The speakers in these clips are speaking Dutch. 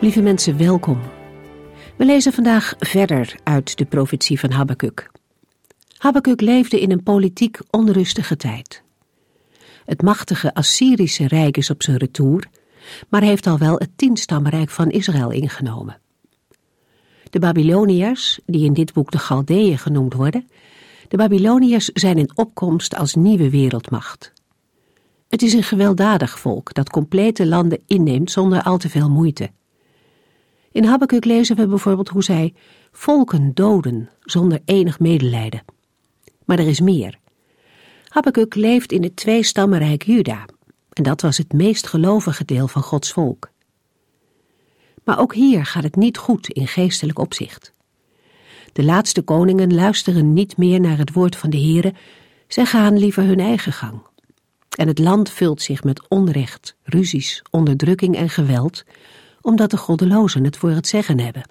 Lieve mensen, welkom. We lezen vandaag verder uit de profetie van Habakuk. Habakuk leefde in een politiek onrustige tijd. Het machtige Assyrische rijk is op zijn retour, maar heeft al wel het tienstammenrijk van Israël ingenomen. De Babyloniërs, die in dit boek de Galdeeën genoemd worden, de Babyloniërs zijn in opkomst als nieuwe wereldmacht. Het is een gewelddadig volk dat complete landen inneemt zonder al te veel moeite. In Habakkuk lezen we bijvoorbeeld hoe zij volken doden zonder enig medelijden. Maar er is meer. Habakkuk leeft in het twee-stammenrijk Juda, en dat was het meest gelovige deel van Gods volk. Maar ook hier gaat het niet goed in geestelijk opzicht. De laatste koningen luisteren niet meer naar het woord van de Heere, zij gaan liever hun eigen gang. En het land vult zich met onrecht, ruzies, onderdrukking en geweld, omdat de goddelozen het voor het zeggen hebben.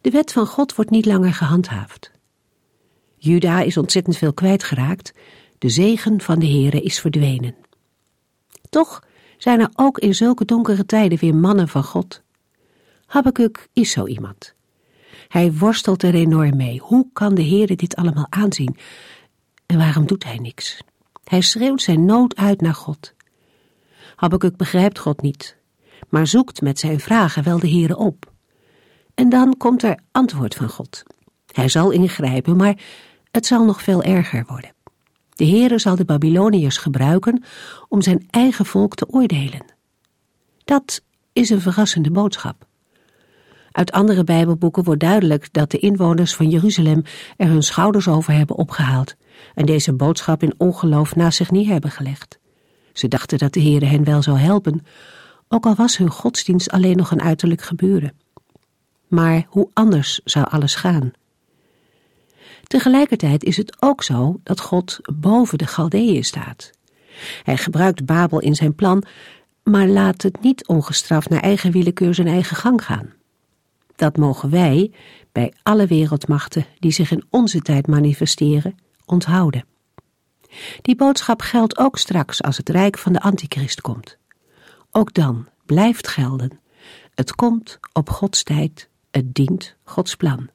De wet van God wordt niet langer gehandhaafd. Juda is ontzettend veel kwijtgeraakt, de zegen van de Heere is verdwenen. Toch zijn er ook in zulke donkere tijden weer mannen van God. Habakkuk is zo iemand. Hij worstelt er enorm mee. Hoe kan de Heere dit allemaal aanzien? En waarom doet hij niks? Hij schreeuwt zijn nood uit naar God. Habakkuk begrijpt God niet maar zoekt met zijn vragen wel de Heere op. En dan komt er antwoord van God. Hij zal ingrijpen, maar het zal nog veel erger worden. De Heere zal de Babyloniërs gebruiken om zijn eigen volk te oordelen. Dat is een verrassende boodschap. Uit andere Bijbelboeken wordt duidelijk dat de inwoners van Jeruzalem er hun schouders over hebben opgehaald en deze boodschap in ongeloof naast zich neer hebben gelegd. Ze dachten dat de Heere hen wel zou helpen, ook al was hun godsdienst alleen nog een uiterlijk gebeuren. Maar hoe anders zou alles gaan? Tegelijkertijd is het ook zo dat God boven de Galdeeën staat. Hij gebruikt Babel in zijn plan, maar laat het niet ongestraft naar eigen willekeur zijn eigen gang gaan. Dat mogen wij, bij alle wereldmachten die zich in onze tijd manifesteren, onthouden. Die boodschap geldt ook straks als het rijk van de antichrist komt. Ook dan blijft gelden. Het komt op Gods tijd, het dient Gods plan.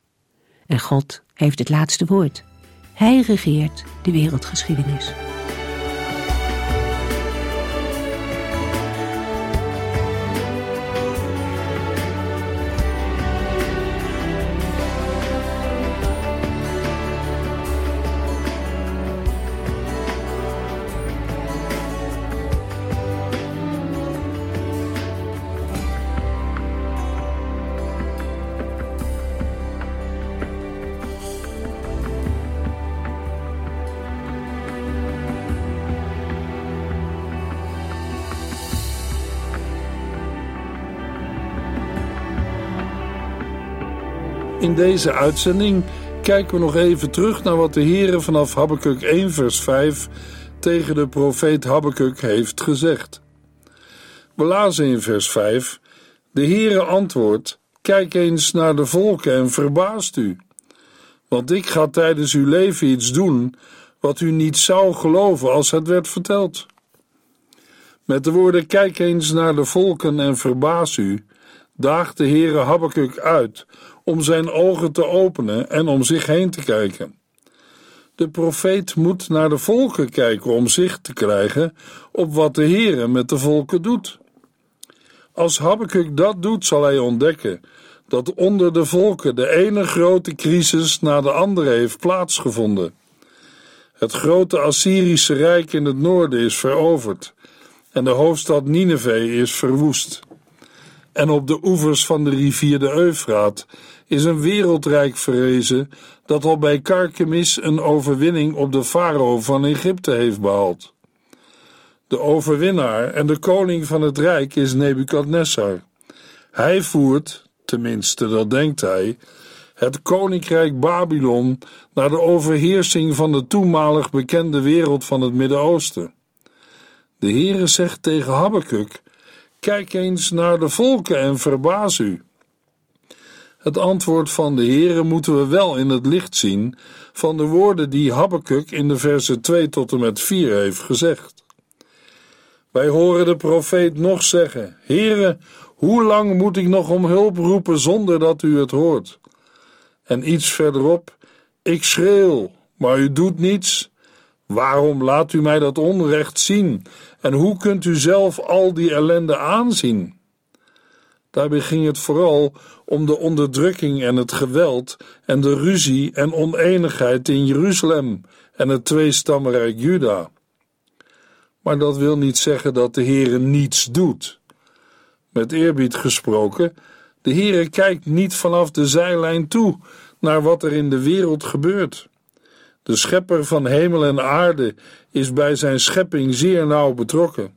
En God heeft het laatste woord. Hij regeert de wereldgeschiedenis. In deze uitzending kijken we nog even terug naar wat de Heere vanaf Habakkuk 1 vers 5 tegen de profeet Habakkuk heeft gezegd. We lazen in vers 5: De Heere antwoordt: Kijk eens naar de volken en verbaast u. Want ik ga tijdens uw leven iets doen wat u niet zou geloven als het werd verteld. Met de woorden: Kijk eens naar de volken en verbaas u, daagt de Heere Habakkuk uit om zijn ogen te openen en om zich heen te kijken. De profeet moet naar de volken kijken om zicht te krijgen op wat de Heere met de volken doet. Als Habakkuk dat doet, zal hij ontdekken dat onder de volken de ene grote crisis na de andere heeft plaatsgevonden. Het grote Assyrische rijk in het noorden is veroverd en de hoofdstad Nineveh is verwoest. En op de oevers van de rivier de Eufraat is een wereldrijk verrezen dat al bij Karkemis een overwinning op de farao van Egypte heeft behaald. De overwinnaar en de koning van het rijk is Nebukadnessar. Hij voert, tenminste dat denkt hij, het koninkrijk Babylon naar de overheersing van de toenmalig bekende wereld van het Midden-Oosten. De Heere zegt tegen Habakkuk: Kijk eens naar de volken en verbaas u. Het antwoord van de Heere moeten we wel in het licht zien van de woorden die Habakkuk in de versen 2 tot en met 4 heeft gezegd. Wij horen de profeet nog zeggen: Heere, hoe lang moet ik nog om hulp roepen zonder dat u het hoort? En iets verderop: Ik schreeuw, maar u doet niets. Waarom laat u mij dat onrecht zien? En hoe kunt u zelf al die ellende aanzien? Daarbij ging het vooral om de onderdrukking en het geweld en de ruzie en oneenigheid in Jeruzalem en het tweestammenrijk Juda. Maar dat wil niet zeggen dat de Heere niets doet. Met eerbied gesproken, de Heere kijkt niet vanaf de zijlijn toe naar wat er in de wereld gebeurt. De schepper van hemel en aarde is bij zijn schepping zeer nauw betrokken.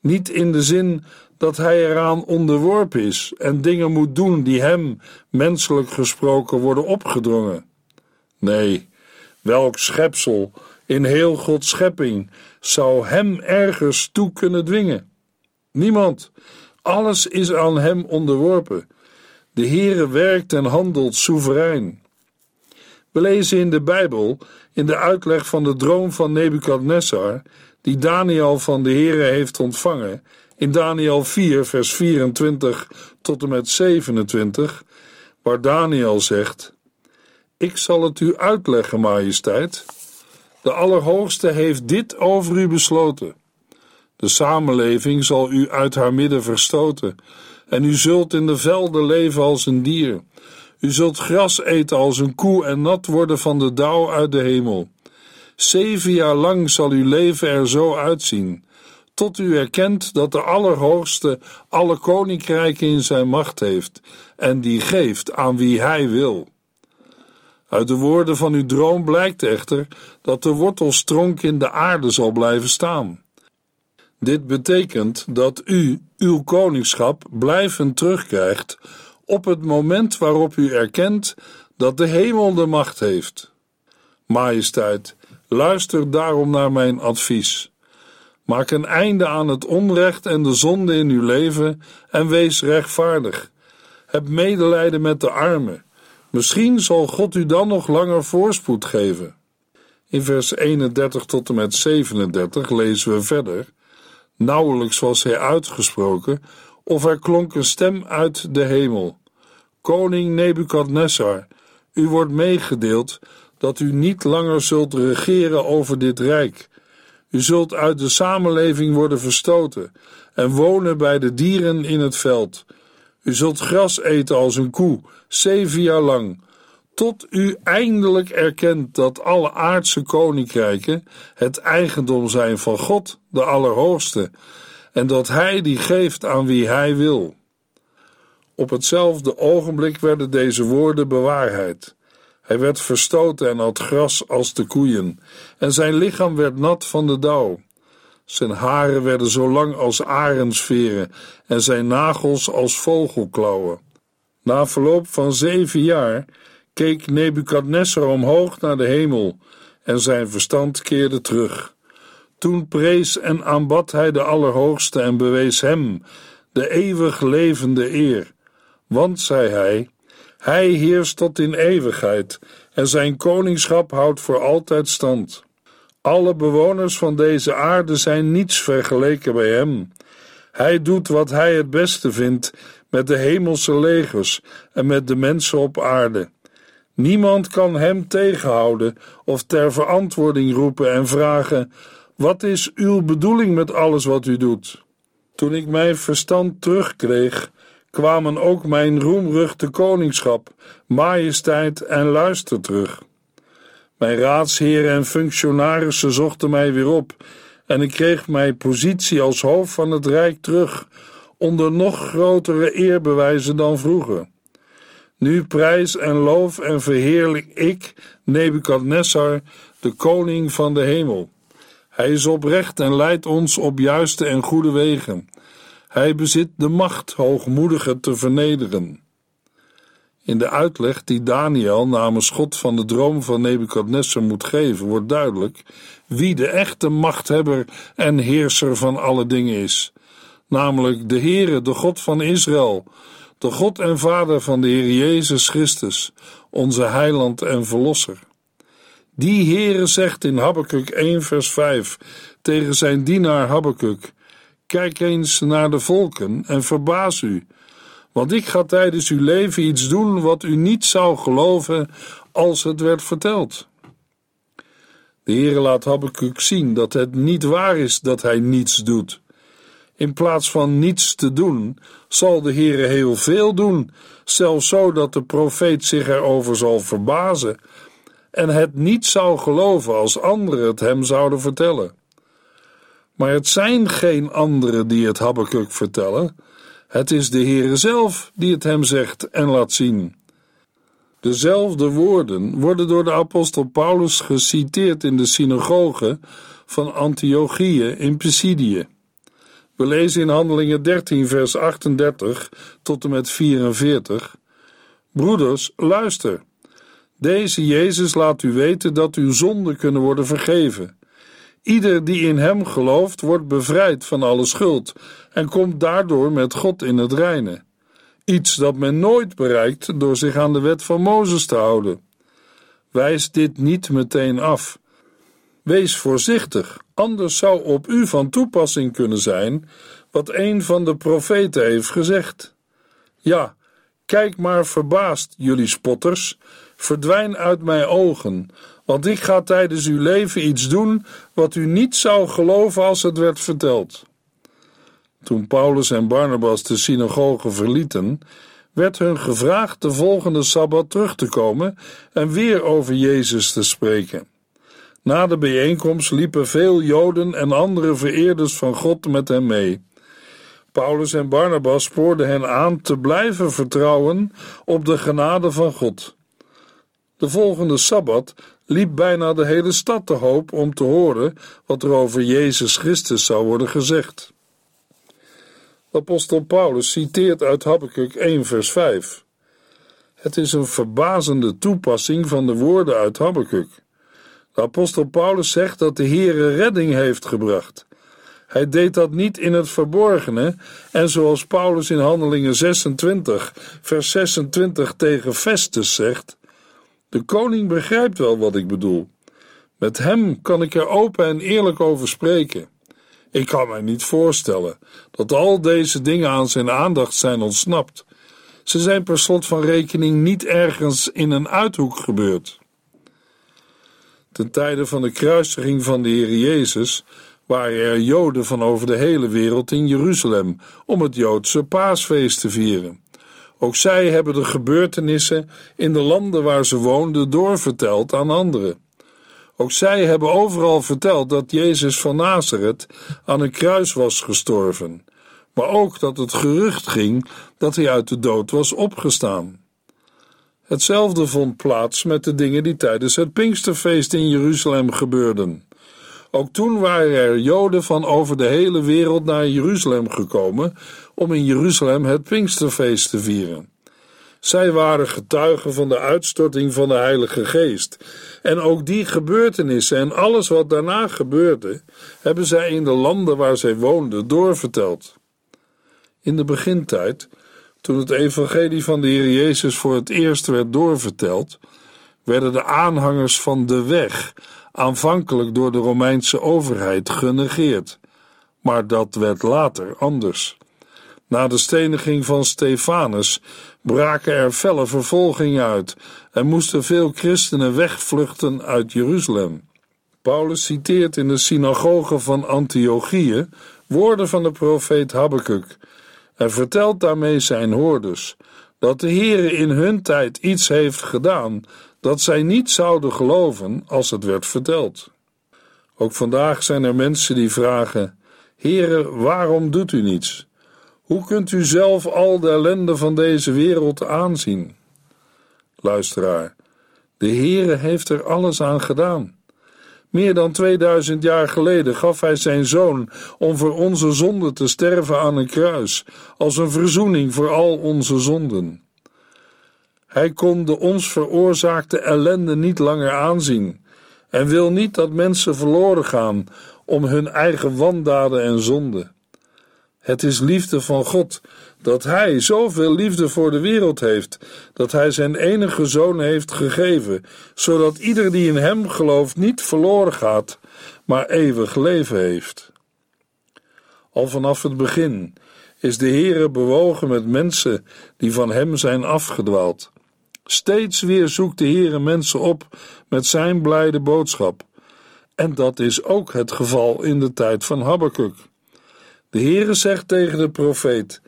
Niet in de zin dat hij eraan onderworpen is en dingen moet doen die hem, menselijk gesproken, worden opgedrongen. Nee, welk schepsel in heel Gods schepping zou hem ergens toe kunnen dwingen? Niemand. Alles is aan hem onderworpen. De Heere werkt en handelt soeverein. We lezen in de Bijbel, in de uitleg van de droom van Nebukadnessar, die Daniel van de Heere heeft ontvangen, in Daniel 4, vers 24 tot en met 27, waar Daniel zegt: Ik zal het u uitleggen, majesteit. De Allerhoogste heeft dit over u besloten. De samenleving zal u uit haar midden verstoten, en u zult in de velden leven als een dier. U zult gras eten als een koe en nat worden van de dauw uit de hemel. Zeven jaar lang zal uw leven er zo uitzien, tot u erkent dat de Allerhoogste alle koninkrijken in zijn macht heeft en die geeft aan wie hij wil. Uit de woorden van uw droom blijkt echter dat de wortelstronk in de aarde zal blijven staan. Dit betekent dat u uw koningschap blijvend terugkrijgt op het moment waarop u erkent dat de hemel de macht heeft. Majesteit, luister daarom naar mijn advies. Maak een einde aan het onrecht en de zonde in uw leven en wees rechtvaardig. Heb medelijden met de armen. Misschien zal God u dan nog langer voorspoed geven. In vers 31 tot en met 37 lezen we verder. Nauwelijks was hij uitgesproken, of er klonk een stem uit de hemel. Koning Nebukadnessar, u wordt meegedeeld dat u niet langer zult regeren over dit rijk. U zult uit de samenleving worden verstoten en wonen bij de dieren in het veld. U zult gras eten als een koe, zeven jaar lang, tot u eindelijk erkent dat alle aardse koninkrijken het eigendom zijn van God, de Allerhoogste, en dat Hij die geeft aan wie Hij wil. Op hetzelfde ogenblik werden deze woorden bewaarheid. Hij werd verstoten en had gras als de koeien, en zijn lichaam werd nat van de dauw. Zijn haren werden zo lang als arendsveren en zijn nagels als vogelklauwen. Na verloop van zeven jaar keek Nebukadnessar omhoog naar de hemel en zijn verstand keerde terug. Toen prees en aanbad hij de Allerhoogste en bewees hem de eeuwig levende eer. Want, zei hij, hij heerst tot in eeuwigheid en zijn koningschap houdt voor altijd stand. Alle bewoners van deze aarde zijn niets vergeleken bij hem. Hij doet wat hij het beste vindt met de hemelse legers en met de mensen op aarde. Niemand kan hem tegenhouden of ter verantwoording roepen en vragen: Wat is uw bedoeling met alles wat u doet? Toen ik mijn verstand terugkreeg, kwamen ook mijn roemruchte koningschap, majesteit en luister terug. Mijn raadsheren en functionarissen zochten mij weer op en ik kreeg mijn positie als hoofd van het rijk terug, onder nog grotere eerbewijzen dan vroeger. Nu prijs en loof en verheerlijk ik, Nebukadnessar, de koning van de hemel. Hij is oprecht en leidt ons op juiste en goede wegen. Hij bezit de macht hoogmoedigen te vernederen. In de uitleg die Daniel namens God van de droom van Nebukadnessar moet geven, wordt duidelijk wie de echte machthebber en heerser van alle dingen is, namelijk de Heere, de God van Israël, de God en Vader van de Heer Jezus Christus, onze heiland en verlosser. Die Heere zegt in Habakkuk 1 vers 5 tegen zijn dienaar Habakkuk, kijk eens naar de volken en verbaas u, want ik ga tijdens uw leven iets doen wat u niet zou geloven als het werd verteld. De Heere laat Habakkuk zien dat het niet waar is dat hij niets doet. In plaats van niets te doen, zal de Heere heel veel doen, zelfs zo dat de profeet zich erover zal verbazen en het niet zou geloven als anderen het hem zouden vertellen. Maar het zijn geen anderen die het Habakkuk vertellen, het is de Heere zelf die het hem zegt en laat zien. Dezelfde woorden worden door de apostel Paulus geciteerd in de synagoge van Antiochië in Pisidië. We lezen in Handelingen 13, vers 38 tot en met 44. Broeders, luister. Deze Jezus laat u weten dat uw zonden kunnen worden vergeven. Ieder die in hem gelooft, wordt bevrijd van alle schuld en komt daardoor met God in het reine. Iets dat men nooit bereikt door zich aan de wet van Mozes te houden. Wijs dit niet meteen af. Wees voorzichtig, anders zou op u van toepassing kunnen zijn wat een van de profeten heeft gezegd. Ja, kijk maar verbaasd, jullie spotters, verdwijn uit mijn ogen, want ik ga tijdens uw leven iets doen wat u niet zou geloven als het werd verteld. Toen Paulus en Barnabas de synagoge verlieten, werd hun gevraagd de volgende sabbat terug te komen en weer over Jezus te spreken. Na de bijeenkomst liepen veel Joden en andere vereerders van God met hem mee. Paulus en Barnabas spoorden hen aan te blijven vertrouwen op de genade van God. De volgende sabbat liep bijna de hele stad te hoop om te horen wat er over Jezus Christus zou worden gezegd. Apostel Paulus citeert uit Habakkuk 1 vers 5. Het is een verbazende toepassing van de woorden uit Habakkuk. De apostel Paulus zegt dat de Heere redding heeft gebracht. Hij deed dat niet in het verborgene en zoals Paulus in Handelingen 26 vers 26 tegen Festus zegt, de koning begrijpt wel wat ik bedoel. Met hem kan ik er open en eerlijk over spreken. Ik kan mij niet voorstellen dat al deze dingen aan zijn aandacht zijn ontsnapt. Ze zijn per slot van rekening niet ergens in een uithoek gebeurd. Ten tijde van de kruisiging van de Heer Jezus waren er Joden van over de hele wereld in Jeruzalem om het Joodse paasfeest te vieren. Ook zij hebben de gebeurtenissen in de landen waar ze woonden doorverteld aan anderen. Ook zij hebben overal verteld dat Jezus van Nazareth aan een kruis was gestorven, maar ook dat het gerucht ging dat hij uit de dood was opgestaan. Hetzelfde vond plaats met de dingen die tijdens het Pinksterfeest in Jeruzalem gebeurden. Ook toen waren er Joden van over de hele wereld naar Jeruzalem gekomen om in Jeruzalem het Pinksterfeest te vieren. Zij waren getuigen van de uitstorting van de Heilige Geest. En ook die gebeurtenissen en alles wat daarna gebeurde, hebben zij in de landen waar zij woonden doorverteld. In de begintijd, toen het evangelie van de Heer Jezus voor het eerst werd doorverteld, werden de aanhangers van de weg aanvankelijk door de Romeinse overheid genegeerd. Maar dat werd later anders. Na de steniging van Stefanus braken er felle vervolgingen uit en moesten veel christenen wegvluchten uit Jeruzalem. Paulus citeert in de synagoge van Antiochië woorden van de profeet Habakkuk en vertelt daarmee zijn hoorders dat de Heere in hun tijd iets heeft gedaan dat zij niet zouden geloven als het werd verteld. Ook vandaag zijn er mensen die vragen: Heere, waarom doet u niets? Hoe kunt u zelf al de ellende van deze wereld aanzien? Luisteraar, de Heere heeft er alles aan gedaan. Meer dan 2000 jaar geleden gaf hij zijn zoon om voor onze zonden te sterven aan een kruis, als een verzoening voor al onze zonden. Hij kon de ons veroorzaakte ellende niet langer aanzien en wil niet dat mensen verloren gaan om hun eigen wandaden en zonden. Het is liefde van God dat Hij zoveel liefde voor de wereld heeft, dat Hij zijn enige zoon heeft gegeven, zodat ieder die in Hem gelooft niet verloren gaat, maar eeuwig leven heeft. Al vanaf het begin is de Heere bewogen met mensen die van Hem zijn afgedwaald. Steeds weer zoekt de Heere mensen op met zijn blijde boodschap. En dat is ook het geval in de tijd van Habakkuk. De Heere zegt tegen de profeet: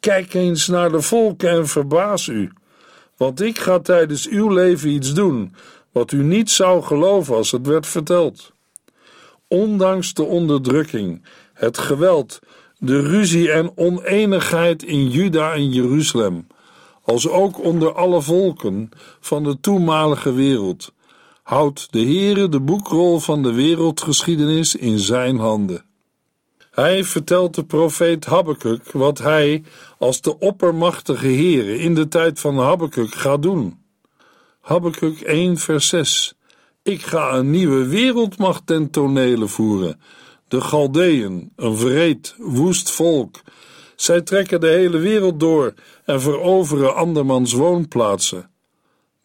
Kijk eens naar de volken en verbaas u, want ik ga tijdens uw leven iets doen wat u niet zou geloven als het werd verteld. Ondanks de onderdrukking, het geweld, de ruzie en oneenigheid in Juda en Jeruzalem, als ook onder alle volken van de toenmalige wereld, houdt de Heere de boekrol van de wereldgeschiedenis in zijn handen. Hij vertelt de profeet Habakkuk wat hij als de oppermachtige Heere in de tijd van Habakkuk gaat doen. Habakkuk 1 vers 6 Ik ga een nieuwe wereldmacht ten tonele voeren. De Galdeën, een vreed, woest volk. Zij trekken de hele wereld door en veroveren andermans woonplaatsen.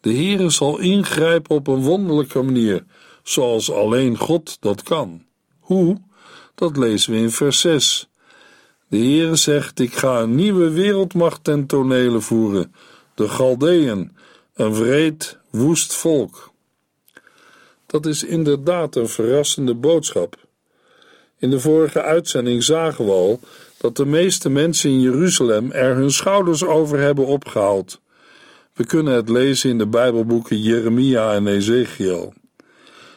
De Heere zal ingrijpen op een wonderlijke manier, zoals alleen God dat kan. Hoe? Dat lezen we in vers 6. De Heere zegt: Ik ga een nieuwe wereldmacht ten tonele voeren, de Galdeën, een wreed, woest volk. Dat is inderdaad een verrassende boodschap. In de vorige uitzending zagen we al dat de meeste mensen in Jeruzalem er hun schouders over hebben opgehaald. We kunnen het lezen in de Bijbelboeken Jeremia en Ezekiel.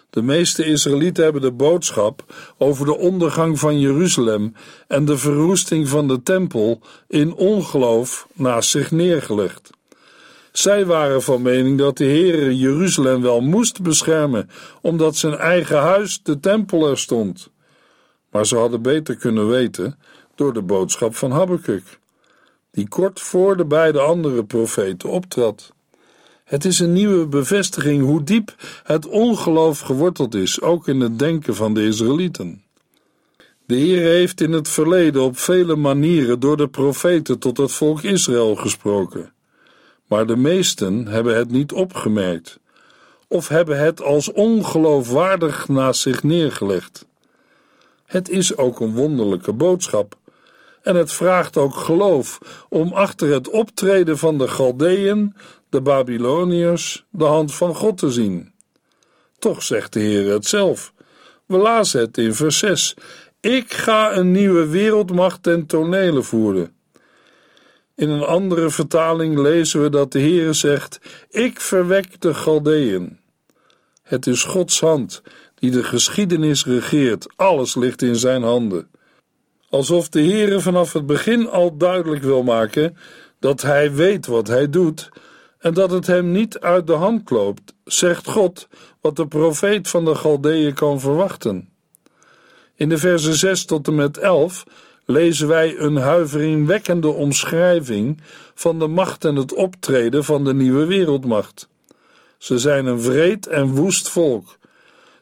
De meeste Israëlieten hebben de boodschap over de ondergang van Jeruzalem en de verwoesting van de tempel in ongeloof naast zich neergelegd. Zij waren van mening dat de Heere Jeruzalem wel moest beschermen, omdat zijn eigen huis, de tempel, er stond. Maar ze hadden beter kunnen weten door de boodschap van Habakkuk, die kort voor de beide andere profeten optrad. Het is een nieuwe bevestiging hoe diep het ongeloof geworteld is, ook in het denken van de Israëlieten. De Heer heeft in het verleden op vele manieren door de profeten tot het volk Israël gesproken, maar de meesten hebben het niet opgemerkt of hebben het als ongeloofwaardig naast zich neergelegd. Het is ook een wonderlijke boodschap. En het vraagt ook geloof om achter het optreden van de Galdeën de Babyloniërs de hand van God te zien. Toch zegt de Heer het zelf. We lazen het in vers 6. Ik ga een nieuwe wereldmacht ten tonele voeren. In een andere vertaling lezen we dat de Heer zegt: Ik verwek de Galdeën. Het is Gods hand die de geschiedenis regeert. Alles ligt in zijn handen. Alsof de Heer vanaf het begin al duidelijk wil maken dat hij weet wat hij doet en dat het hem niet uit de hand loopt, zegt God wat de profeet van de Galdeeën kan verwachten. In de versen 6 tot en met 11 lezen wij een huiveringwekkende omschrijving van de macht en het optreden van de nieuwe wereldmacht. Ze zijn een vreed en woest volk.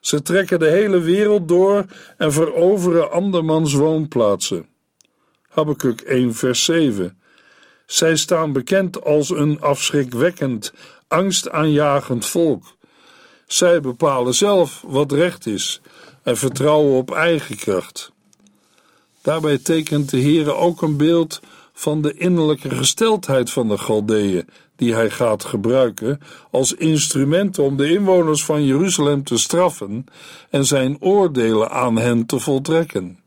Ze trekken de hele wereld door en veroveren andermans woonplaatsen. Habakkuk 1 vers 7 zij staan bekend als een afschrikwekkend, angstaanjagend volk. Zij bepalen zelf wat recht is en vertrouwen op eigen kracht. Daarbij tekent de Heere ook een beeld van de innerlijke gesteldheid van de Galdeeën, die hij gaat gebruiken als instrument om de inwoners van Jeruzalem te straffen en zijn oordelen aan hen te voltrekken.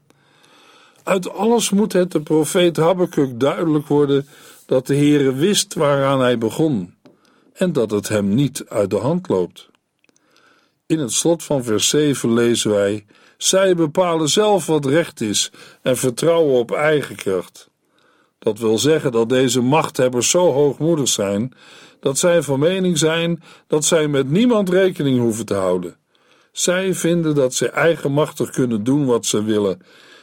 Uit alles moet het de profeet Habakkuk duidelijk worden dat de Heere wist waaraan hij begon en dat het hem niet uit de hand loopt. In het slot van vers 7 lezen wij: Zij bepalen zelf wat recht is en vertrouwen op eigen kracht. Dat wil zeggen dat deze machthebbers zo hoogmoedig zijn dat zij van mening zijn dat zij met niemand rekening hoeven te houden. Zij vinden dat ze eigenmachtig kunnen doen wat ze willen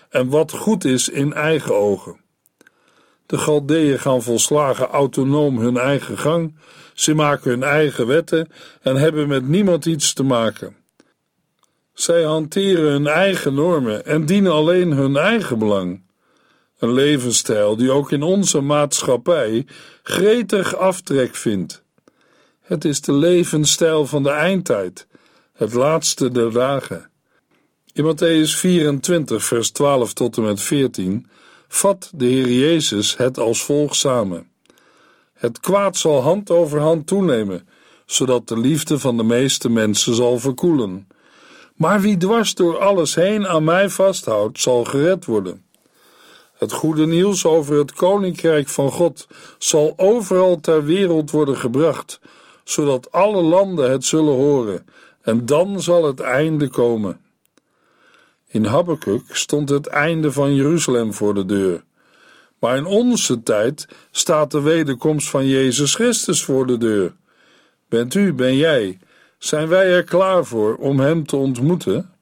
en wat goed is in eigen ogen. De Galdeeën gaan volslagen autonoom hun eigen gang, ze maken hun eigen wetten en hebben met niemand iets te maken. Zij hanteren hun eigen normen en dienen alleen hun eigen belang. Een levensstijl die ook in onze maatschappij gretig aftrek vindt. Het is de levensstijl van de eindtijd, het laatste der dagen. In Matthäus 24, vers 12 tot en met 14 vat de Heer Jezus het als volgt samen. Het kwaad zal hand over hand toenemen, zodat de liefde van de meeste mensen zal verkoelen. Maar wie dwars door alles heen aan mij vasthoudt, zal gered worden. Het goede nieuws over het koninkrijk van God zal overal ter wereld worden gebracht, zodat alle landen het zullen horen, en dan zal het einde komen. In Habakkuk stond het einde van Jeruzalem voor de deur. Maar in onze tijd staat de wederkomst van Jezus Christus voor de deur. Bent u, ben jij, zijn wij er klaar voor om Hem te ontmoeten?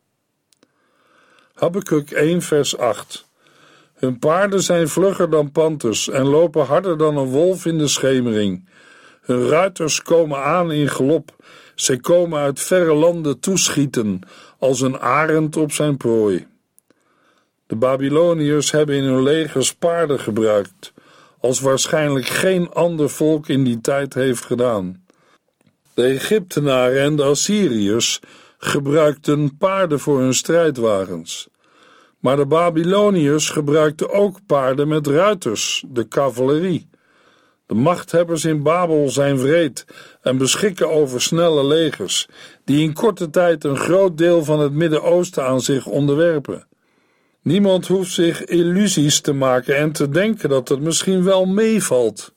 Habakkuk 1 vers 8 Hun paarden zijn vlugger dan panters en lopen harder dan een wolf in de schemering. Hun ruiters komen aan in galop, zij komen uit verre landen toeschieten, als een arend op zijn prooi. De Babyloniërs hebben in hun legers paarden gebruikt, als waarschijnlijk geen ander volk in die tijd heeft gedaan. De Egyptenaren en de Assyriërs gebruikten paarden voor hun strijdwagens. Maar de Babyloniërs gebruikten ook paarden met ruiters, de cavalerie. De machthebbers in Babel zijn wreed en beschikken over snelle legers, die in korte tijd een groot deel van het Midden-Oosten aan zich onderwerpen. Niemand hoeft zich illusies te maken en te denken dat het misschien wel meevalt.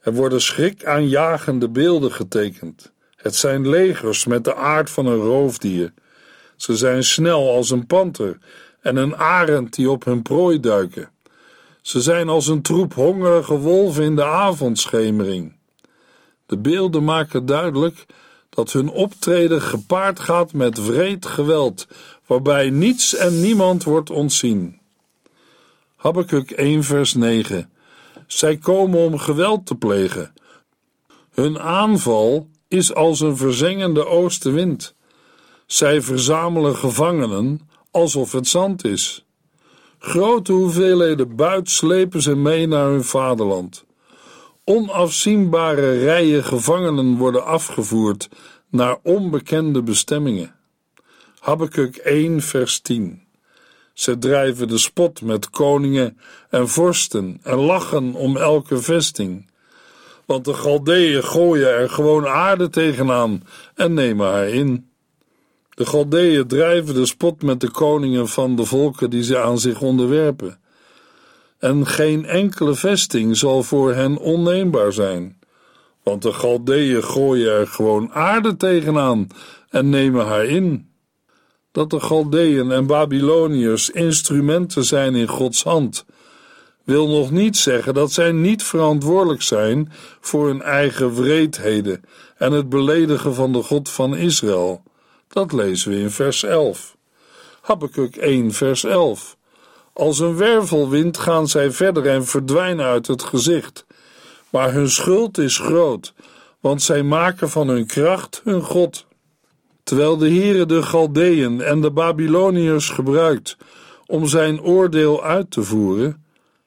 Er worden schrikaanjagende beelden getekend. Het zijn legers met de aard van een roofdier. Ze zijn snel als een panter en een arend die op hun prooi duiken. Ze zijn als een troep hongerige wolven in de avondschemering. De beelden maken duidelijk dat hun optreden gepaard gaat met wreed geweld, waarbij niets en niemand wordt ontzien. Habakkuk 1 vers 9 Zij komen om geweld te plegen. Hun aanval is als een verzengende oostenwind. Zij verzamelen gevangenen alsof het zand is. Grote hoeveelheden buit slepen ze mee naar hun vaderland. Onafzienbare rijen gevangenen worden afgevoerd naar onbekende bestemmingen. Habakkuk 1 vers 10 Ze drijven de spot met koningen en vorsten en lachen om elke vesting. Want de Galdeeën gooien er gewoon aarde tegenaan en nemen haar in. De Galdeeën drijven de spot met de koningen van de volken die ze aan zich onderwerpen. En geen enkele vesting zal voor hen onneembaar zijn. Want de Galdeeën gooien er gewoon aarde tegenaan en nemen haar in. Dat de Galdeeën en Babyloniërs instrumenten zijn in Gods hand, wil nog niet zeggen dat zij niet verantwoordelijk zijn voor hun eigen wreedheden en het beledigen van de God van Israël. Dat lezen we in vers 11. Habakkuk 1, vers 11. Als een wervelwind gaan zij verder en verdwijnen uit het gezicht. Maar hun schuld is groot, want zij maken van hun kracht hun God. Terwijl de Heere de Galdeën en de Babyloniërs gebruikt om zijn oordeel uit te voeren,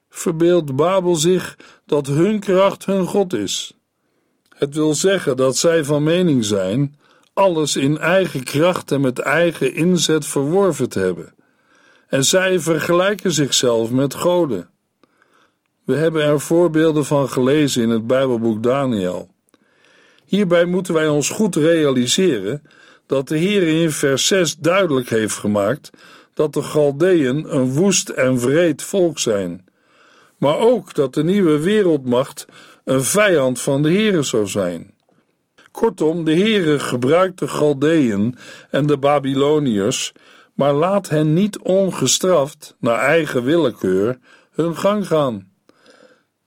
verbeeldt Babel zich dat hun kracht hun God is. Het wil zeggen dat zij van mening zijn alles in eigen kracht en met eigen inzet verworven te hebben. En zij vergelijken zichzelf met goden. We hebben er voorbeelden van gelezen in het Bijbelboek Daniel. Hierbij moeten wij ons goed realiseren dat de Heer in vers 6 duidelijk heeft gemaakt dat de Galdeën een woest en wreed volk zijn, maar ook dat de nieuwe wereldmacht een vijand van de Heer zou zijn. Kortom, de Heere gebruikt de Galdeën en de Babyloniërs, maar laat hen niet ongestraft, naar eigen willekeur, hun gang gaan.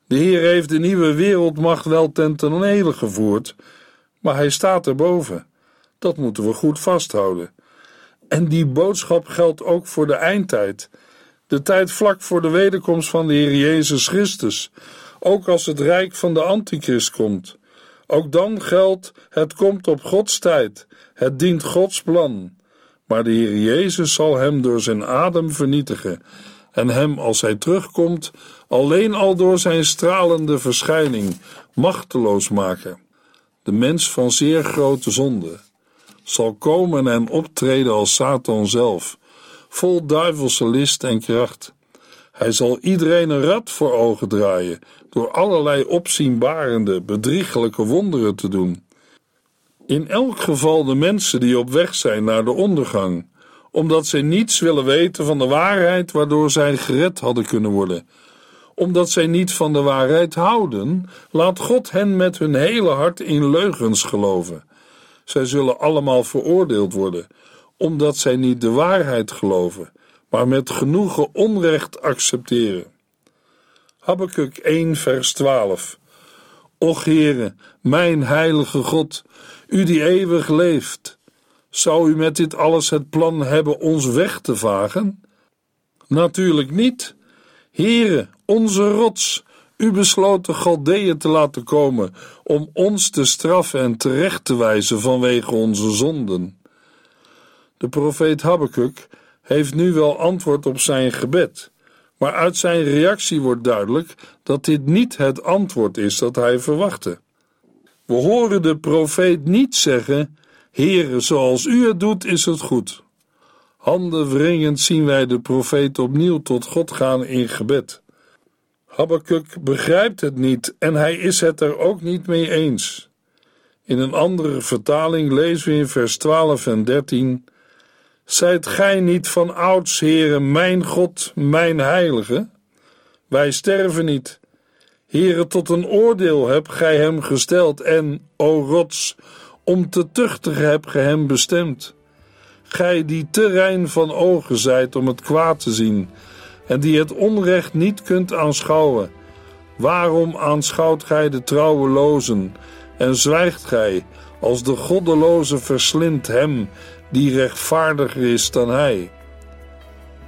De Heer heeft de nieuwe wereldmacht wel ten tonele gevoerd, maar hij staat erboven. Dat moeten we goed vasthouden. En die boodschap geldt ook voor de eindtijd, de tijd vlak voor de wederkomst van de Heer Jezus Christus, ook als het rijk van de Antichrist komt. Ook dan geldt: het komt op Gods tijd, het dient Gods plan. Maar de Heer Jezus zal hem door zijn adem vernietigen en hem als hij terugkomt alleen al door zijn stralende verschijning machteloos maken. De mens van zeer grote zonde zal komen en optreden als Satan zelf, vol duivelse list en kracht. Hij zal iedereen een rad voor ogen draaien door allerlei opzienbarende, bedriegelijke wonderen te doen. In elk geval de mensen die op weg zijn naar de ondergang, omdat zij niets willen weten van de waarheid waardoor zij gered hadden kunnen worden. Omdat zij niet van de waarheid houden, laat God hen met hun hele hart in leugens geloven. Zij zullen allemaal veroordeeld worden, omdat zij niet de waarheid geloven, maar met genoegen onrecht accepteren. Habakkuk 1 vers 12 Och Heere, mijn heilige God, u die eeuwig leeft, zou u met dit alles het plan hebben ons weg te vagen? Natuurlijk niet. Heere, onze rots, u besloot de Galdeeën te laten komen om ons te straffen en terecht te wijzen vanwege onze zonden. De profeet Habakkuk heeft nu wel antwoord op zijn gebed, maar uit zijn reactie wordt duidelijk dat dit niet het antwoord is dat hij verwachtte. We horen de profeet niet zeggen: Heere, zoals u het doet, is het goed. Handen wringend zien wij de profeet opnieuw tot God gaan in gebed. Habakkuk begrijpt het niet en hij is het er ook niet mee eens. In een andere vertaling lezen we in vers 12 en 13: Zijt gij niet van ouds, Heere, mijn God, mijn heilige? Wij sterven niet. Heere, tot een oordeel heb gij hem gesteld en, o rots, om te tuchtigen heb ge hem bestemd. Gij die te rein van ogen zijt om het kwaad te zien, en die het onrecht niet kunt aanschouwen. Waarom aanschouwt gij de trouwelozen en zwijgt gij als de goddeloze verslindt hem die rechtvaardiger is dan hij?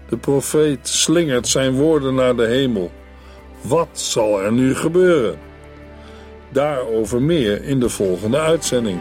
De profeet slingert zijn woorden naar de hemel. Wat zal er nu gebeuren? Daarover meer in de volgende uitzending.